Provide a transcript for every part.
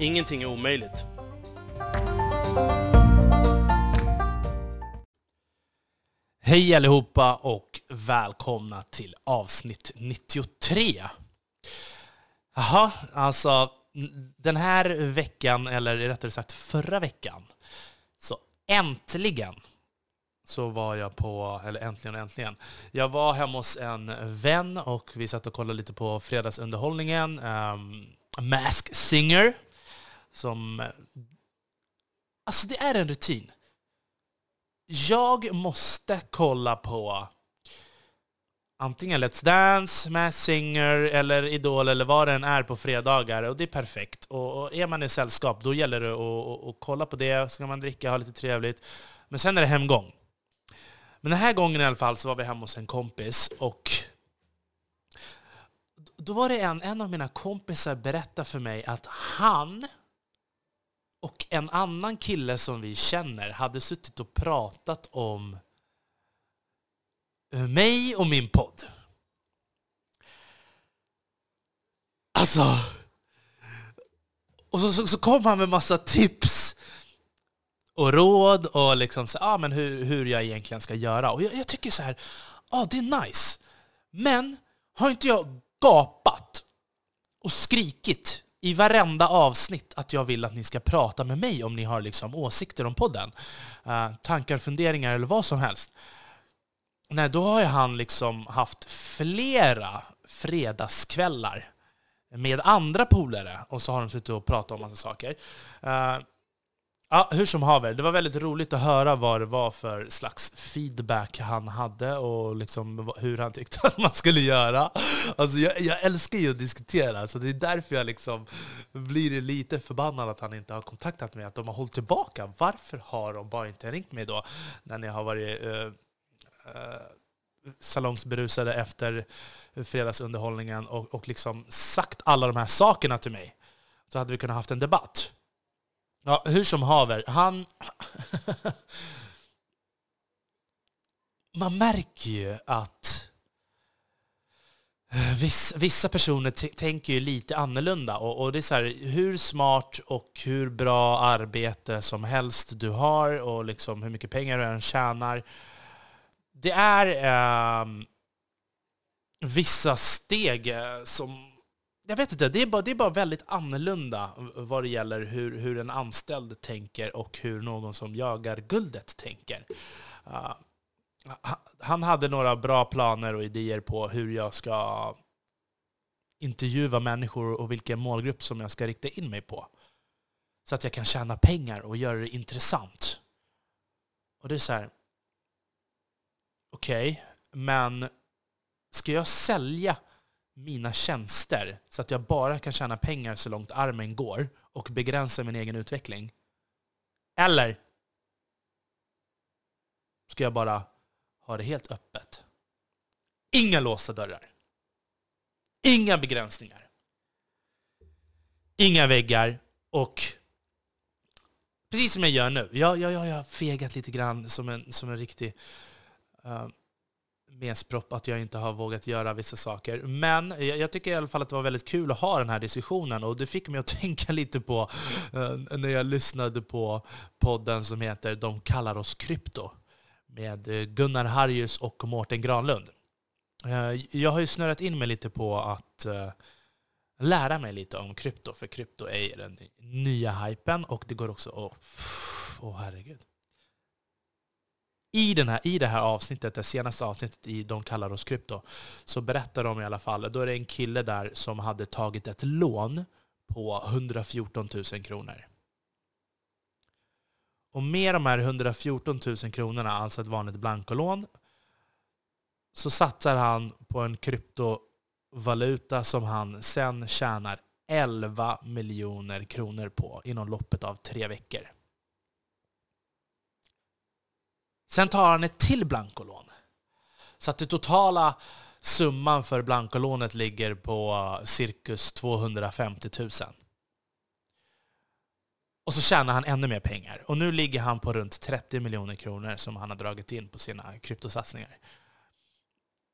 Ingenting är omöjligt. Hej allihopa och välkomna till avsnitt 93. Jaha, alltså den här veckan, eller rättare sagt förra veckan, så äntligen så var jag på, eller äntligen äntligen, jag var hemma hos en vän och vi satt och kollade lite på fredagsunderhållningen, um, Mask Singer, som... Eh, alltså det är en rutin. Jag måste kolla på antingen Let's Dance, Mass Singer eller Idol eller vad det än är på fredagar. Och det är perfekt. Och, är man i sällskap, då gäller det att, att, att kolla på det. Så kan man dricka, ha lite trevligt. Men sen är det hemgång. Men den här gången i alla fall så var vi hemma hos en kompis och då var det en, en av mina kompisar berättade för mig att han och en annan kille som vi känner hade suttit och pratat om eh, mig och min podd. Alltså... Och så, så, så kom han med massa tips och råd och liksom så, ah, men hur, hur jag egentligen ska göra. Och jag, jag tycker så här, ah, det är nice. Men har inte jag gapat och skrikit i varenda avsnitt att jag vill att ni ska prata med mig om ni har liksom åsikter om podden. Uh, tankar, funderingar eller vad som helst. Nej, då har han liksom haft flera fredagskvällar med andra polare och så har de suttit och pratat om massa saker. Uh, Ja, hur som haver, det var väldigt roligt att höra vad det var för slags feedback han hade och liksom hur han tyckte att man skulle göra. Alltså jag, jag älskar ju att diskutera, så det är därför jag liksom blir lite förbannad att han inte har kontaktat mig, att de har hållit tillbaka. Varför har de bara inte ringt mig då, när ni har varit uh, uh, salongsberusade efter fredagsunderhållningen och, och liksom sagt alla de här sakerna till mig? Så hade vi kunnat haft en debatt. Ja, hur som haver, han... Man märker ju att eh, vissa personer tänker ju lite annorlunda. Och, och det är så här, hur smart och hur bra arbete som helst du har och liksom hur mycket pengar du än tjänar. Det är eh, vissa steg eh, som jag vet inte, det är, bara, det är bara väldigt annorlunda vad det gäller hur, hur en anställd tänker och hur någon som jagar guldet tänker. Uh, han hade några bra planer och idéer på hur jag ska intervjua människor och vilken målgrupp som jag ska rikta in mig på. Så att jag kan tjäna pengar och göra det intressant. Och det är så här. Okej, okay, men ska jag sälja mina tjänster så att jag bara kan tjäna pengar så långt armen går och begränsa min egen utveckling? Eller ska jag bara ha det helt öppet? Inga låsta dörrar. Inga begränsningar. Inga väggar och precis som jag gör nu. Jag, jag, jag har fegat lite grann som en, som en riktig uh, mespropp att jag inte har vågat göra vissa saker. Men jag, tycker i alla fall att det var väldigt kul att ha den här diskussionen och det fick mig att tänka lite på eh, när jag lyssnade på podden som heter De kallar oss krypto med eh, Gunnar Harjus och Mårten Granlund. Eh, jag har ju snurrat in mig lite på att eh, lära mig lite om krypto, för krypto är den nya hypen och det går också... att... Åh, oh, herregud i, den här, I det här avsnittet, det senaste avsnittet i De kallar oss krypto, så berättar de i alla fall, då är det en kille där som hade tagit ett lån på 114 000 kronor. Och med de här 114 000 kronorna, alltså ett vanligt blankolån, så satsar han på en kryptovaluta som han sen tjänar 11 miljoner kronor på inom loppet av tre veckor. Sen tar han ett till blankolån. Så att det totala summan för blankolånet ligger på eh, cirkus 250 000. Och så tjänar han ännu mer pengar. Och nu ligger han på runt 30 miljoner kronor som han har dragit in på sina kryptosatsningar.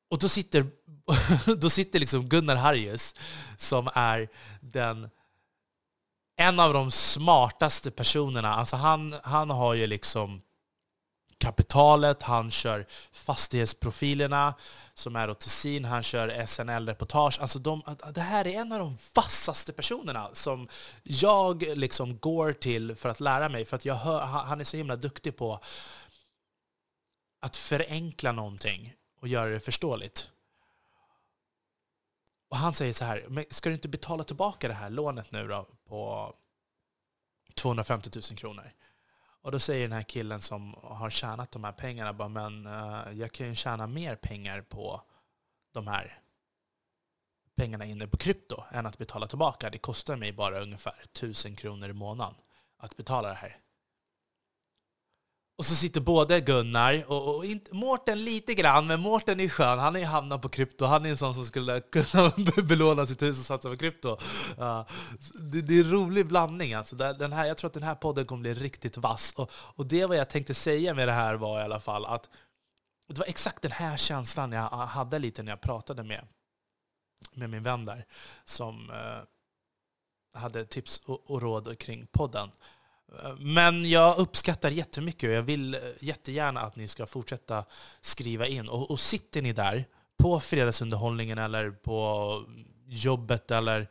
Och då sitter, då sitter liksom Gunnar Harrius, som är den, en av de smartaste personerna. Alltså han, han har ju liksom kapitalet, han kör fastighetsprofilerna som är åt Tessin, han kör SNL-reportage. Alltså de, det här är en av de vassaste personerna som jag liksom går till för att lära mig, för att jag hör, han är så himla duktig på att förenkla någonting och göra det förståeligt. Och han säger så här, men ska du inte betala tillbaka det här lånet nu då på 250 000 kronor? Och då säger den här killen som har tjänat de här pengarna bara, men uh, jag kan ju tjäna mer pengar på de här pengarna inne på krypto än att betala tillbaka. Det kostar mig bara ungefär 1000 kronor i månaden att betala det här. Och så sitter både Gunnar och, och inte, Mårten lite grann, men Mårten är skön. Han är hamnat på krypto. Han är en sån som skulle kunna belåna sitt hus och satsa på krypto. Uh, det, det, är en rolig blandning. Alltså. Den här, jag tror att den här podden kommer bli riktigt vass. Och, och det vad jag tänkte säga med det här var i alla fall att det var exakt den här känslan jag hade lite när jag pratade med, med min vän där, som uh, hade tips och, och råd kring podden. Men jag uppskattar jättemycket och jag vill eh, jättegärna att ni ska fortsätta skriva in. Och, och sitter ni där på fredagsunderhållningen eller på jobbet eller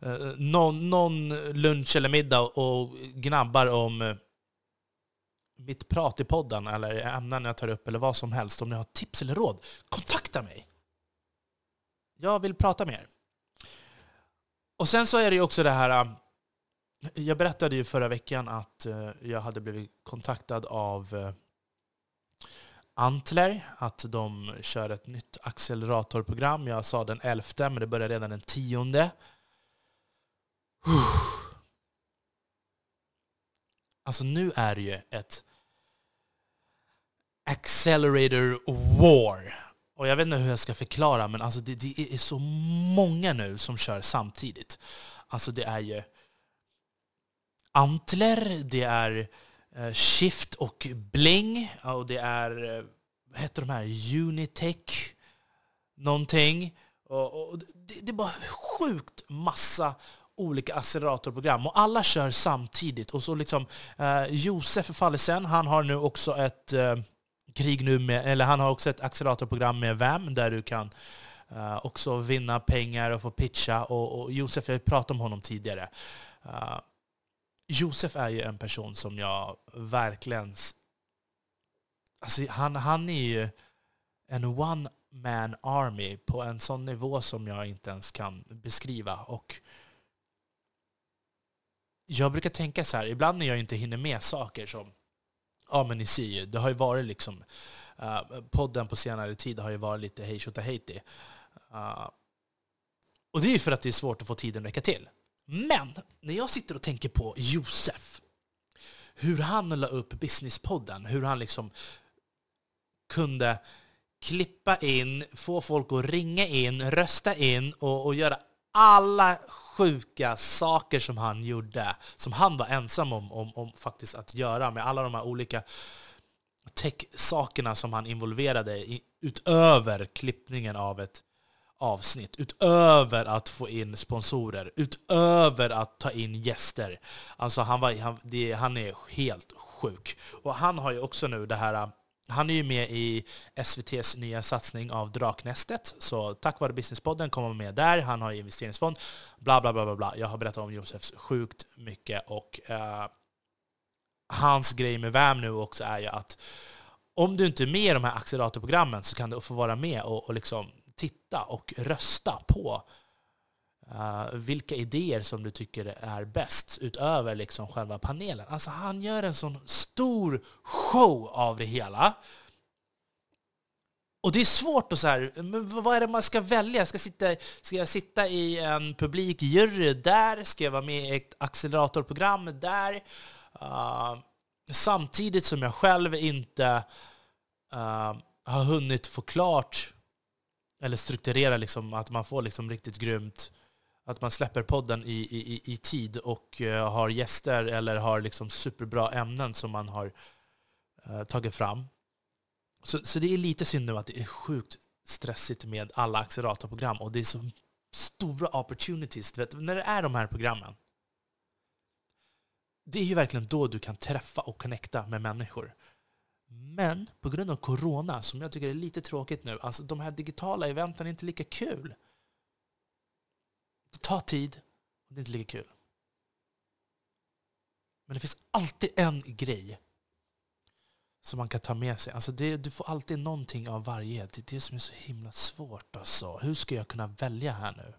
eh, någon, någon, lunch eller middag och gnabbar om eh, mitt prat i podden eller ämnen jag tar upp eller vad som helst. Om ni har tips eller råd, kontakta mig! Jag vill prata med er. Och sen så är det ju också det här eh, jag berättade ju förra veckan att eh, jag hade blivit kontaktad av eh, Antler, att de kör ett nytt acceleratorprogram. Jag sa den 11, men det börjar redan den 10. Alltså nu är det ju ett accelerator war. Och jag vet inte hur jag ska förklara, men alltså det, det är så många nu som kör samtidigt. Alltså det är ju Antler, det är eh, Shift och Bling, och det är, eh, vad heter de här, Unitech någonting. Och, och det, det, är bara sjukt massa olika acceleratorprogram och alla kör samtidigt. Och så liksom eh, Josef Fallesen, han har nu också ett eh, krig nu med, eller han har också ett acceleratorprogram med VAM där du kan eh, också vinna pengar och få pitcha. Och, och Josef, jag har pratat om honom tidigare. Uh, Josef är ju en person som jag verkligen... Alltså han, han är ju en one man army på en sån nivå som jag inte ens kan beskriva. Och jag brukar tänka så här, ibland när jag inte hinner med saker som, ja men ni ser ju, det har ju varit liksom, uh, podden på senare tid har ju varit lite hej Haiti. Uh, eh, och det är ju för att det är svårt att få tiden att räcka till. Men när jag sitter och tänker på Josef, hur han la upp Businesspodden, hur han liksom kunde klippa in, få folk att ringa in, rösta in och, och göra alla sjuka saker som han gjorde, som han var ensam om, om, om faktiskt att göra med alla de här olika tech-sakerna som han involverade i, utöver klippningen av ett avsnitt, utöver att få in sponsorer, utöver att ta in gäster. Alltså han, var, han, det, han är helt sjuk. Och han har ju också nu det här han är ju med i SVTs nya satsning av Draknästet, så tack vare Businesspodden kommer han med där. Han har investeringsfond, bla bla bla. bla, bla. Jag har berättat om Josefs sjukt mycket och uh, hans grej med VAM nu också är ju att om du inte är med i de här acceleratorprogrammen så kan du få vara med och, och liksom titta och rösta på uh, vilka idéer som du tycker är bäst utöver liksom själva panelen. Alltså han gör en sån stor show av det hela. Och det är svårt att så här, men vad är det man ska välja? Ska, sitta, ska jag sitta i en publikjury där? Ska jag vara med i ett acceleratorprogram där? Uh, samtidigt som jag själv inte uh, har hunnit få klart eller strukturera liksom, att man får liksom riktigt grymt att man släpper podden i, i, i tid och uh, har gäster eller har liksom superbra ämnen som man har uh, tagit fram. Så, så det är lite synd nu att det är sjukt stressigt med alla acceleratorprogram och det är så stora opportunities. Vet, när det är de här programmen, det är ju verkligen då du kan träffa och connecta med människor. Men på grund av corona, som jag tycker är lite tråkigt nu, alltså de här digitala eventen är inte lika kul. Det tar tid och det är inte lika kul. Men det finns alltid en grej som man kan ta med sig. Alltså det, du får alltid någonting av varje. Det är det som är så himla svårt. Alltså. Hur ska jag kunna välja här nu?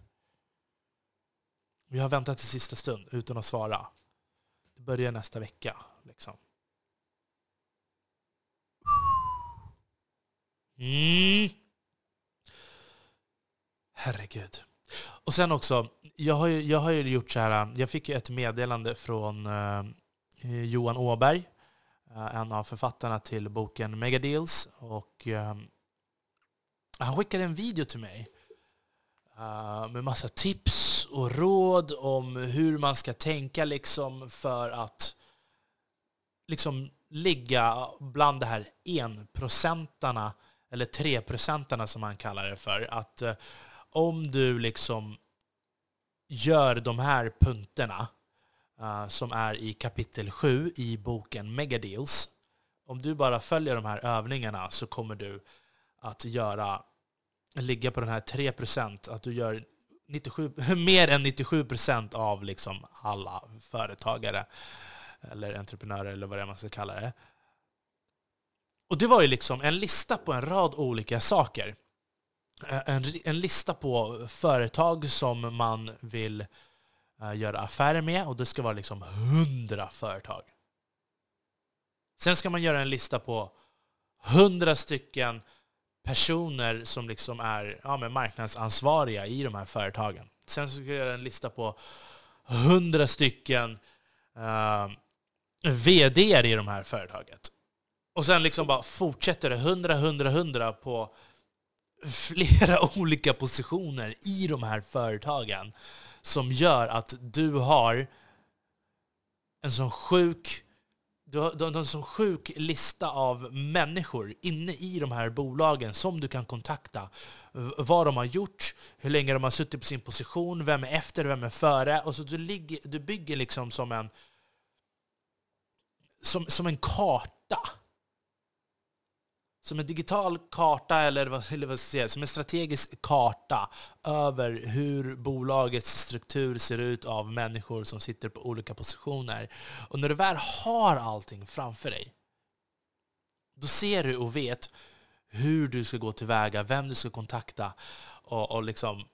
Vi har väntat till sista stund utan att svara. Det börjar nästa vecka. Liksom. Mm. Herregud. Och sen också, jag har ju, jag har ju gjort så här, jag fick ju ett meddelande från eh, eh Johan Åberg, eh, en av författarna till boken Megadeals. Och, eh, han skickade en video till mig uh, med massa tips och råd om hur man ska tänka liksom för att liksom ligga bland de här enprocentarna eller treprocentarna som han kallar det för. Att eh, om du liksom gör de här punkterna uh, som är i kapitel 7 i boken Megadeals. Om du bara följer de här övningarna så kommer du att göra ligga på den här 3 procent, att du gör 97, mer än 97 procent av liksom alla företagare eller entreprenörer eller vad det är man ska kalla det. Och det var ju liksom en lista på en rad olika saker. Eh, en, en lista på företag som man vill eh, göra affärer med och det ska vara liksom 100 företag. Sen ska man göra en lista på 100 stycken personer som liksom är ja, men marknadsansvariga i de här företagen. Sen ska jag göra en lista på hundra stycken eh, VD i de här företaget. Och sen liksom bara fortsätter det hundra, hundra, hundra på flera olika positioner i de här företagen som gör att du har en sån sjuk du har, du har en så sjuk lista av människor inne i de här bolagen som du kan kontakta. Vad de har gjort, hur länge de har suttit på sin position, vem är efter, vem är före. Och så du, ligger, du bygger liksom som en, som, som en karta som en digital karta, eller vad, eller vad ska jag säga, som en strategisk karta över hur bolagets struktur ser ut av människor som sitter på olika positioner. Och när du väl har allting framför dig, då ser du och vet hur du ska gå tillväga, vem du ska kontakta och, och liksom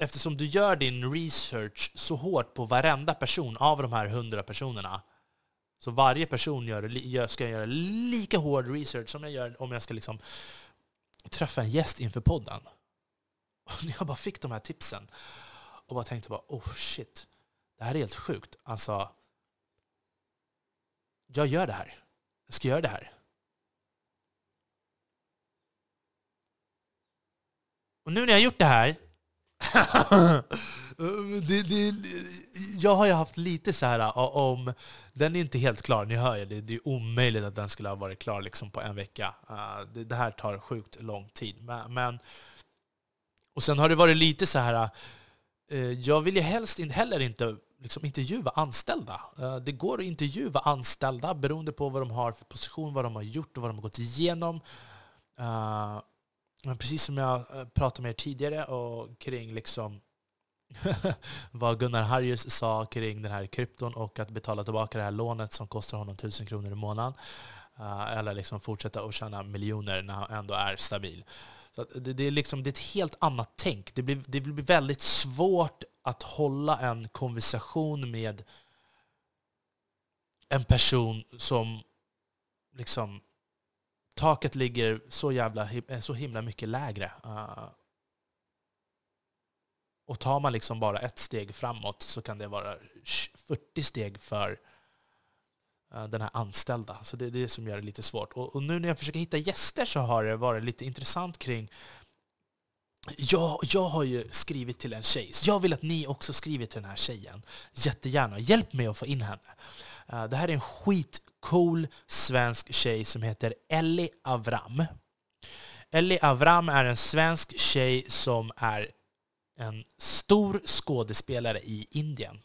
Eftersom du gör din research så hårt på varenda person av de här hundra personerna så varje person gör, ska göra lika hård research som jag gör om jag ska liksom träffa en gäst inför podden. Och jag bara fick de här tipsen och bara tänkte bara, oh shit, det här är helt sjukt. Alltså, jag gör det här. Jag ska göra det här. Och nu när jag har gjort det här Eh, det, det, jag har ju haft lite så här eh, om... Den är inte helt klar, ni hör ju. Det, det är omöjligt att den skulle ha varit klar liksom på en vecka. Eh, det, det här tar sjukt lång tid. Men, men, och sen har det varit lite så här... Jag vill ju helst heller inte liksom intervjua anställda. Det går att intervjua anställda beroende på vad de har för position, vad de har gjort och vad de har gått igenom. Men precis som jag pratade med er tidigare och kring liksom vad Gunnar Harrius sa kring den här krypton och att betala tillbaka det här lånet som kostar honom 1000 kronor i månaden. Eh, eller liksom fortsätta att tjäna miljoner när han ändå är stabil. Så det, det, är liksom, det är ett helt annat tänk. Det blir, det blir väldigt svårt att hålla en konversation med en person som liksom taket ligger så, jävla, eh, så himla mycket lägre. Eh, och tar man liksom bara ett steg framåt så kan det vara 40 steg för eh, den här anställda. Så det är det som gör det lite svårt. Och, nu när jag försöker hitta gäster så har det varit lite intressant kring jag, jag har ju skrivit till en tjej, så jag vill att ni också skriver till den här tjejen. Jättegärna. Hjälp mig att få in henne. Eh, det här är en skitcool svensk tjej som heter Ellie Avram. Ellie Avram är en svensk tjej som är en stor skådespelare i Indien.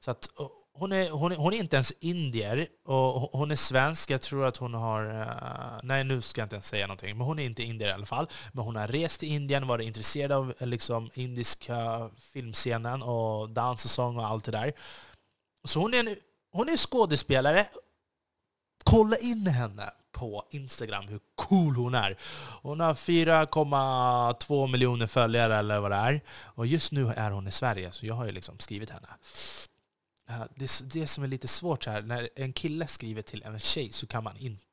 Så att, eh, hon, är, hon, är, hon är inte ens indier, och hon är svensk. Jag tror att hon har... Eh, nej, nu ska jag inte ens säga någonting. Men hon är inte indier i alla fall. Men hon har rest till Indien, varit intresserad av eh, liksom, indiska filmscenen och dans och sång och allt det där. Så hon är, en, hon är skådespelare. Kolla in henne på Instagram, hur cool hon är. Hon har 4,2 miljoner följare eller vad det är. Och just nu är hon i Sverige, så jag har ju liksom skrivit henne. Det, det som är lite svårt här, när en kille skriver till en tjej så kan man inte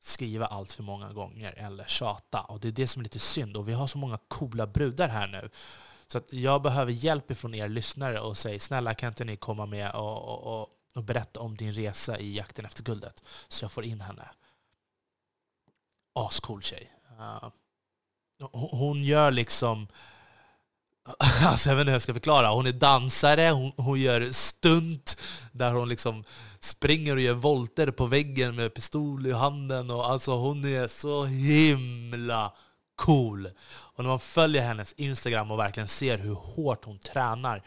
skriva allt för många gånger eller tjata. Och det är det som är lite synd. Och vi har så många coola brudar här nu. Så att jag behöver hjälp ifrån er lyssnare och säga snälla kan inte ni komma med och, och, och, och berätta om din resa i jakten efter guldet så jag får in henne. Ascool tjej. Uh, hon gör liksom Alltså jag vet inte hur jag ska förklara. Hon är dansare, hon, hon gör stunt där hon liksom springer och gör volter på väggen med pistol i handen. Och alltså hon är så himla cool. Och när man följer hennes Instagram och verkligen ser hur hårt hon tränar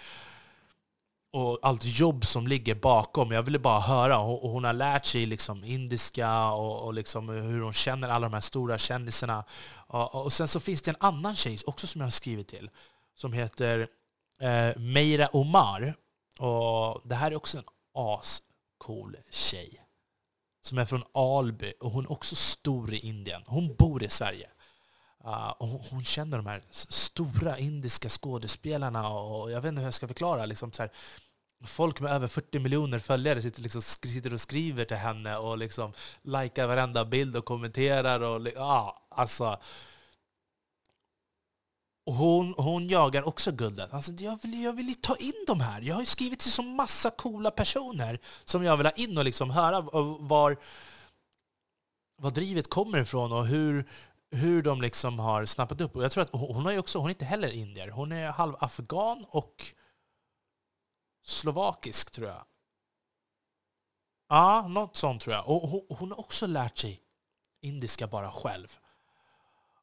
och allt jobb som ligger bakom. Jag ville bara höra. Och hon har lärt sig liksom indiska och, och liksom hur hon känner alla de här stora kändisarna. Och, och sen så finns det en annan tjej också som jag har skrivit till som heter eh, Meira Omar. Och det här är också en ascool tjej. Som är från Alby och hon är också stor i Indien. Hon bor i Sverige. Uh, och hon, känner de här stora indiska skådespelarna och jag vet inte hur jag ska förklara. Liksom, så här, folk med över 40 miljoner följare sitter, liksom, sitter och skriver till henne och liksom likar varenda bild och kommenterar. Och, ja, ah, alltså, och hon, hon jagar också guldet. Alltså, jag, vill, jag vill ta in de här. Jag har skrivit till så massa coola personer som jag vill ha in och liksom höra var, var drivet kommer ifrån och hur, hur de liksom har snappat upp. Och jag tror att hon, är också, hon är inte heller indier. Hon är halv afghan och slovakisk, tror jag. Ja, något sånt tror jag. Och hon, hon har också lärt sig indiska bara själv.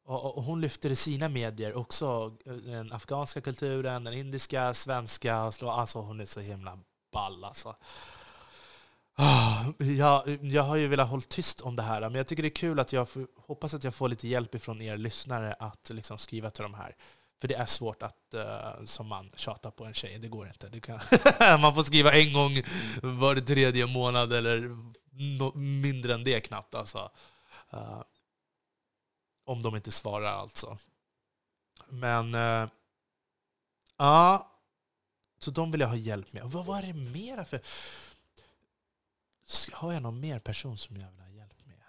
Och, hon lyfter i sina medier också den afghanska kulturen, den indiska, svenska. Alltså, alltså hon är så himla ball alltså. Ah, jag, jag har ju velat hålla tyst om det här, men jag tycker det är kul att jag får, hoppas att jag får lite hjälp från er lyssnare att liksom skriva till de här. För det är svårt att uh, som man tjata på en tjej, det går inte. Det kan man får skriva en gång var tredje månad eller no mindre än det knappt. Alltså. Uh, om de inte svarar alltså. Men... Uh, ja. Så de vill jag ha hjälp med. Vad var det mera för... Har jag någon mer person som jag vill ha hjälp med?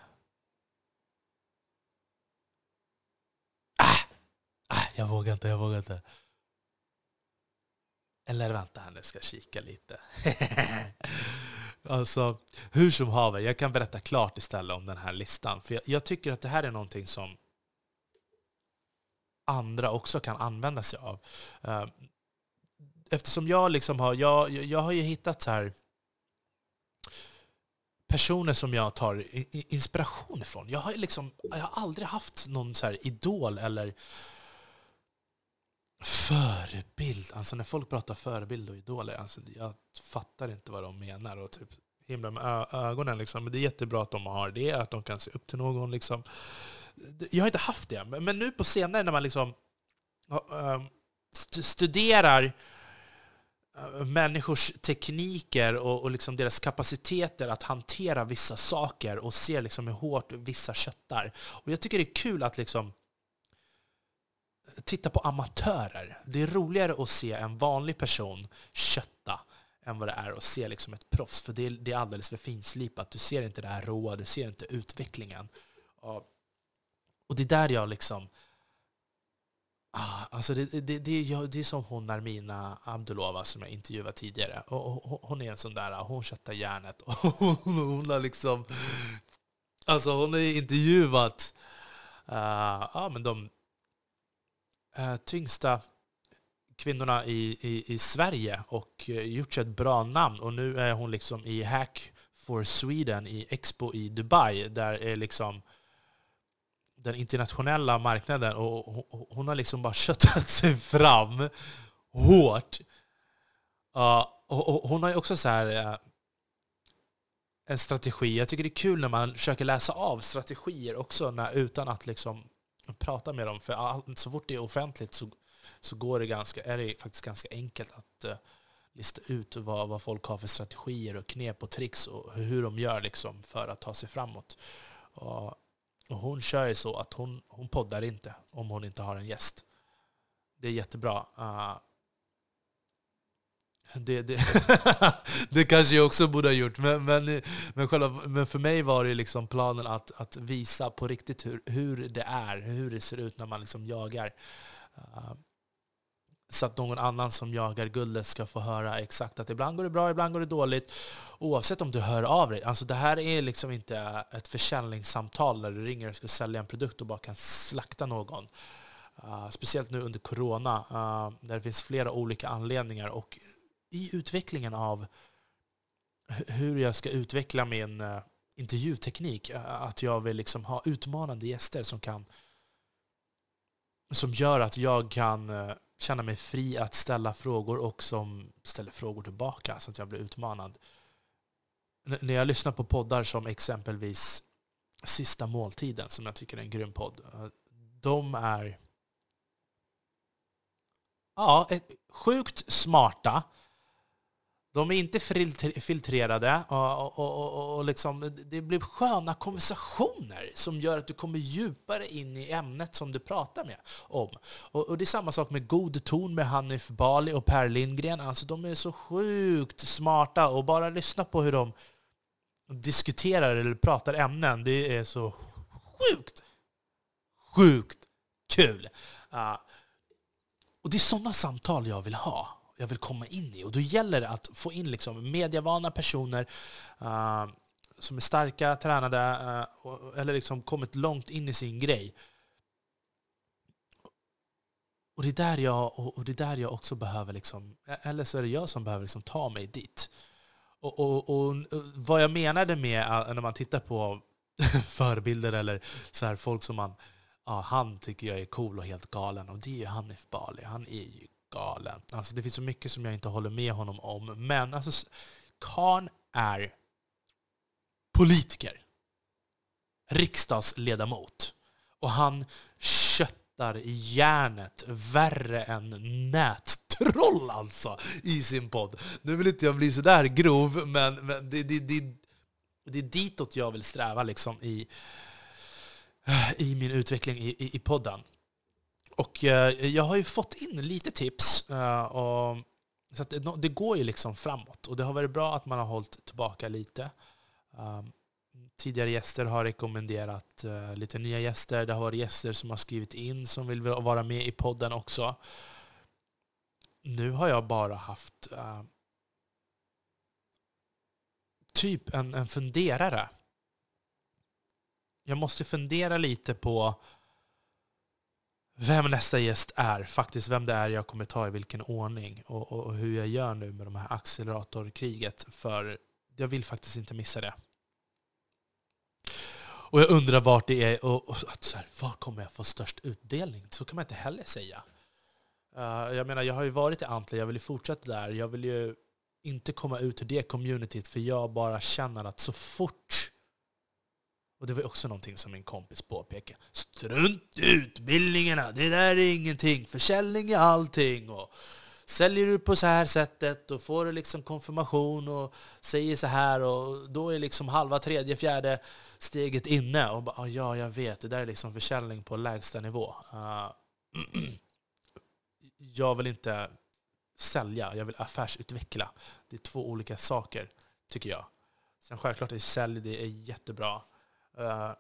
Ah! Ah, jag vågar inte, jag vågar inte. Eller vänta här nu, ska kika lite. alltså, hur som haver, jag kan berätta klart istället om den här listan. För jag, jag tycker att det här är någonting som andra också kan använda sig av. Eh, eftersom jag liksom har, jag, jag har ju hittat så här personer som jag tar inspiration ifrån. Jag har, liksom, jag har aldrig haft någon så idol eller förebild. Alltså när folk pratar förebild och idoler, alltså jag fattar inte vad de menar. Och typ himla med ögonen. Liksom. Men det är jättebra att de har det, att de kan se upp till någon. Liksom jag har inte haft det, men nu på senare när man liksom ehm, studerar Eh, människors tekniker och, och liksom deras kapaciteter att hantera vissa saker och se liksom hur hårt vissa köttar. Och jag tycker det är kul att liksom titta på amatörer. Det är roligare att se en vanlig person kötta än vad det är att se liksom ett proffs, för det är, det är alldeles för finslipat. Du ser inte det här råa, du ser inte utvecklingen. Och, och det är där jag liksom... Ah, alltså det, det, det, jag, det är som hon Armina Abdulova som jag intervjuade tidigare. Och, och, hon är en sån där, hon köttar järnet. Och hon, hon har liksom... Alltså hon har intervjuat uh, ja, men de uh, tyngsta kvinnorna i, i, i Sverige och uh, gjort sig ett bra namn. Och nu är hon liksom i Hack for Sweden i Expo i Dubai. Där är liksom den internationella marknaden och hon har liksom bara köttat sig fram hårt. Och, hon har ju också så här, eh, en strategi. Jag tycker det är kul när man försöker läsa av strategier också när, utan att liksom prata med dem. För all, så fort det är offentligt så, så går det ganska, är det faktiskt ganska enkelt att uh, lista ut vad, vad folk har för strategier och knep och tricks och hur de gör liksom för att ta sig framåt. Och och hon kör ju så att hon, hon poddar inte om hon inte har en gäst. Det är jättebra. Uh, det, det, det kanske jag också borde ha gjort, men, men, men, själva, men för mig var det liksom planen att, att visa på riktigt hur, hur det är, hur det ser ut när man liksom jagar. Uh, så att någon annan som jagar guldet ska få höra exakt att ibland går det bra, ibland går det dåligt. Oavsett om du hör av dig. Alltså det här är liksom inte ett försäljningssamtal där du ringer och ska sälja en produkt och bara kan slakta någon. Uh, speciellt nu under corona, uh, där det finns flera olika anledningar. Och i utvecklingen av hur jag ska utveckla min uh, intervjuteknik, uh, att jag vill liksom ha utmanande gäster som kan som gör att jag kan uh, känna mig fri att ställa frågor och som ställer frågor tillbaka så att jag blir utmanad. N när jag lyssnar på poddar som exempelvis Sista måltiden, som jag tycker är en grym podd, eh, de är ja, sjukt smarta de är inte filtrerade och, och, och, och liksom, det blir sköna konversationer som gör att du kommer djupare in i ämnet som du pratar med om. Och, det är samma sak med God ton med Hanif Bali och Per Lindgren. Alltså, de är så sjukt smarta och bara lyssna på hur de diskuterar eller pratar ämnen, det är så sjukt, sjukt kul. Uh, och det är sådana samtal jag vill ha jag vill komma in i. Och då gäller det att få in liksom medievana personer uh, som är starka, tränade uh, eller liksom kommit långt in i sin grej. Och det är där jag, och det är där jag också behöver, liksom, eller så är det jag som behöver liksom ta mig dit. Och, och, och, vad jag menade med eh, när man tittar på förebilder eller så här, folk som man, ja, han tycker jag är cool och helt galen, och det är ju Hanif Bali. Han är ju galen. Alltså det finns så mycket som jag inte håller med honom om. Men alltså, Khan är politiker. Riksdagsledamot. Och han köttar järnet värre än nättroll alltså i sin podd. Nu vill inte jag bli sådär grov, men, men det, det, det, det är ditåt jag vill sträva liksom i, i min utveckling i, i, i podden. Och eh, jag har ju fått in lite tips. Eh, och, så det, det, går ju liksom framåt. Och det har varit bra att man har hållit tillbaka lite. Ehm, tidigare gäster har rekommenderat eh, lite nya gäster. Det har varit gäster som har skrivit in som vill vara med i podden också. Nu har jag bara haft typ en, en funderare. Jag måste fundera lite på vem nästa gäst är, faktiskt vem det är jag kommer ta i vilken ordning och, och, och hur jag gör nu med de här acceleratorkriget. För jag vill faktiskt inte missa det. Och jag undrar vart det är och, och så här, var kommer jag få störst utdelning? Så kan man inte heller säga. Uh, jag menar, jag har ju varit i Antle, jag vill ju fortsätta där. Jag vill ju inte komma ut ur det communityt för jag bara känner att så fort och det var också någonting som min kompis påpekade. Strunt i utbildningarna, det där är ingenting. Försäljning är allting. Och säljer du på så här sättet och får du liksom konfirmation och säger så här och då är liksom halva, tredje, fjärde steget inne. Och bara, ah, ja, jag vet, det där är liksom försäljning på lägsta nivå. Uh, jag vill inte sälja, jag vill affärsutveckla. Det är två olika saker, tycker jag. Sen självklart är sälj det är jättebra. Eh,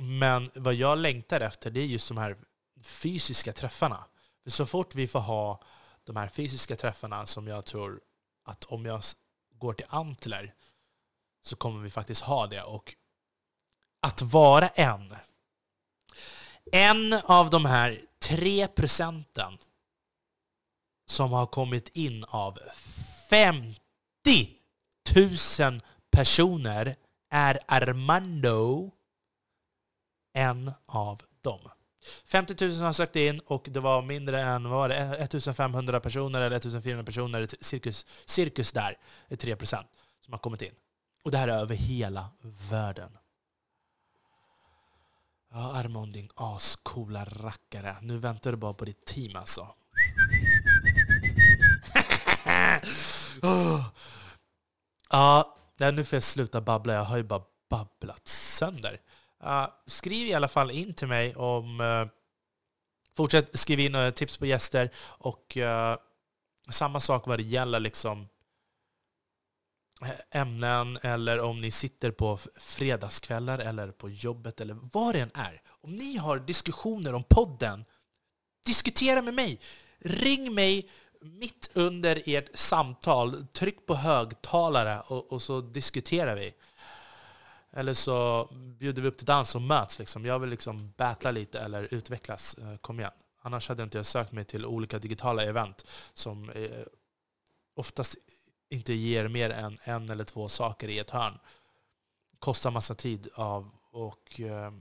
men vad jag längtar efter det är just de här fysiska träffarna. För så fort vi får ha de här fysiska träffarna som jag tror att om jag går till Antler så kommer vi faktiskt ha det. Och att vara en. En av de här tre procenten som har kommit in av 50 000 personer är Armando en av dem. 50 000 har sökt in och det var mindre än vad var det, 1500 personer eller 1400 personer, cirkus, cirkus där, 3 procent, som har kommit in. Och det här är över hela världen. Ja, Armand din ascoola rackare. Nu väntar du bara på ditt team alltså. Ah. Ja, Nej, nu får jag sluta babbla. Jag har ju bara babblat sönder. Uh, skriv i alla fall in till mig om... Uh, fortsätt skriva in uh, tips på gäster. Och eh, samma sak vad det gäller liksom ämnen eller om ni sitter på fredagskvällar eller på jobbet eller vad det än är. Om ni har diskussioner om podden, diskutera med mig. Ring mig mitt under ert samtal, tryck på högtalare och, och så diskuterar vi. Eller så bjuder vi upp till dans och möts. Liksom. Jag vill liksom battla lite eller utvecklas. Eh, kom igen. Annars hade inte jag sökt mig till olika digitala event som eh, oftast inte ger mer än en eller två saker i ett hörn. Kostar massa tid av och eh,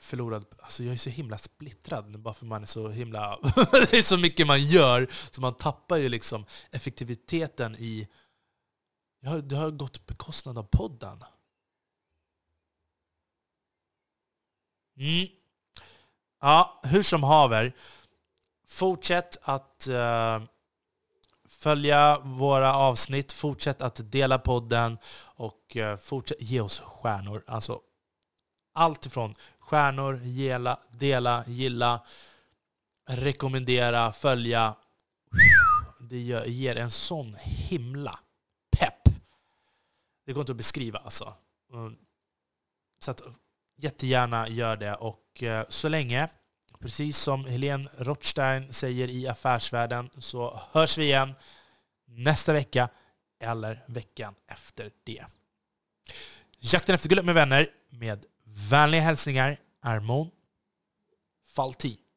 förlorad... Alltså jag är så himla splittrad bara för man är så himla... det är så mycket man gör så man tappar ju liksom effektiviteten i... Jag har, det har gått på bekostnad av podden. Mm. Ja, hur som haver. Fortsätt att uh, följa våra avsnitt, fortsätt att dela podden och uh, fortsätt ge oss stjärnor. Alltså allt ifrån stjärnor, gela, dela, gilla, rekommendera, följa. Det ger en sån himla pepp. Det går inte att beskriva alltså. Mm. Så att, jättegärna gör det. Och eh, så länge, precis som Helene Rothstein säger i Affärsvärlden, så hörs vi igen nästa vecka eller veckan efter det. Jakten efter guldet med vänner med Vänliga hälsningar Armon Faltin.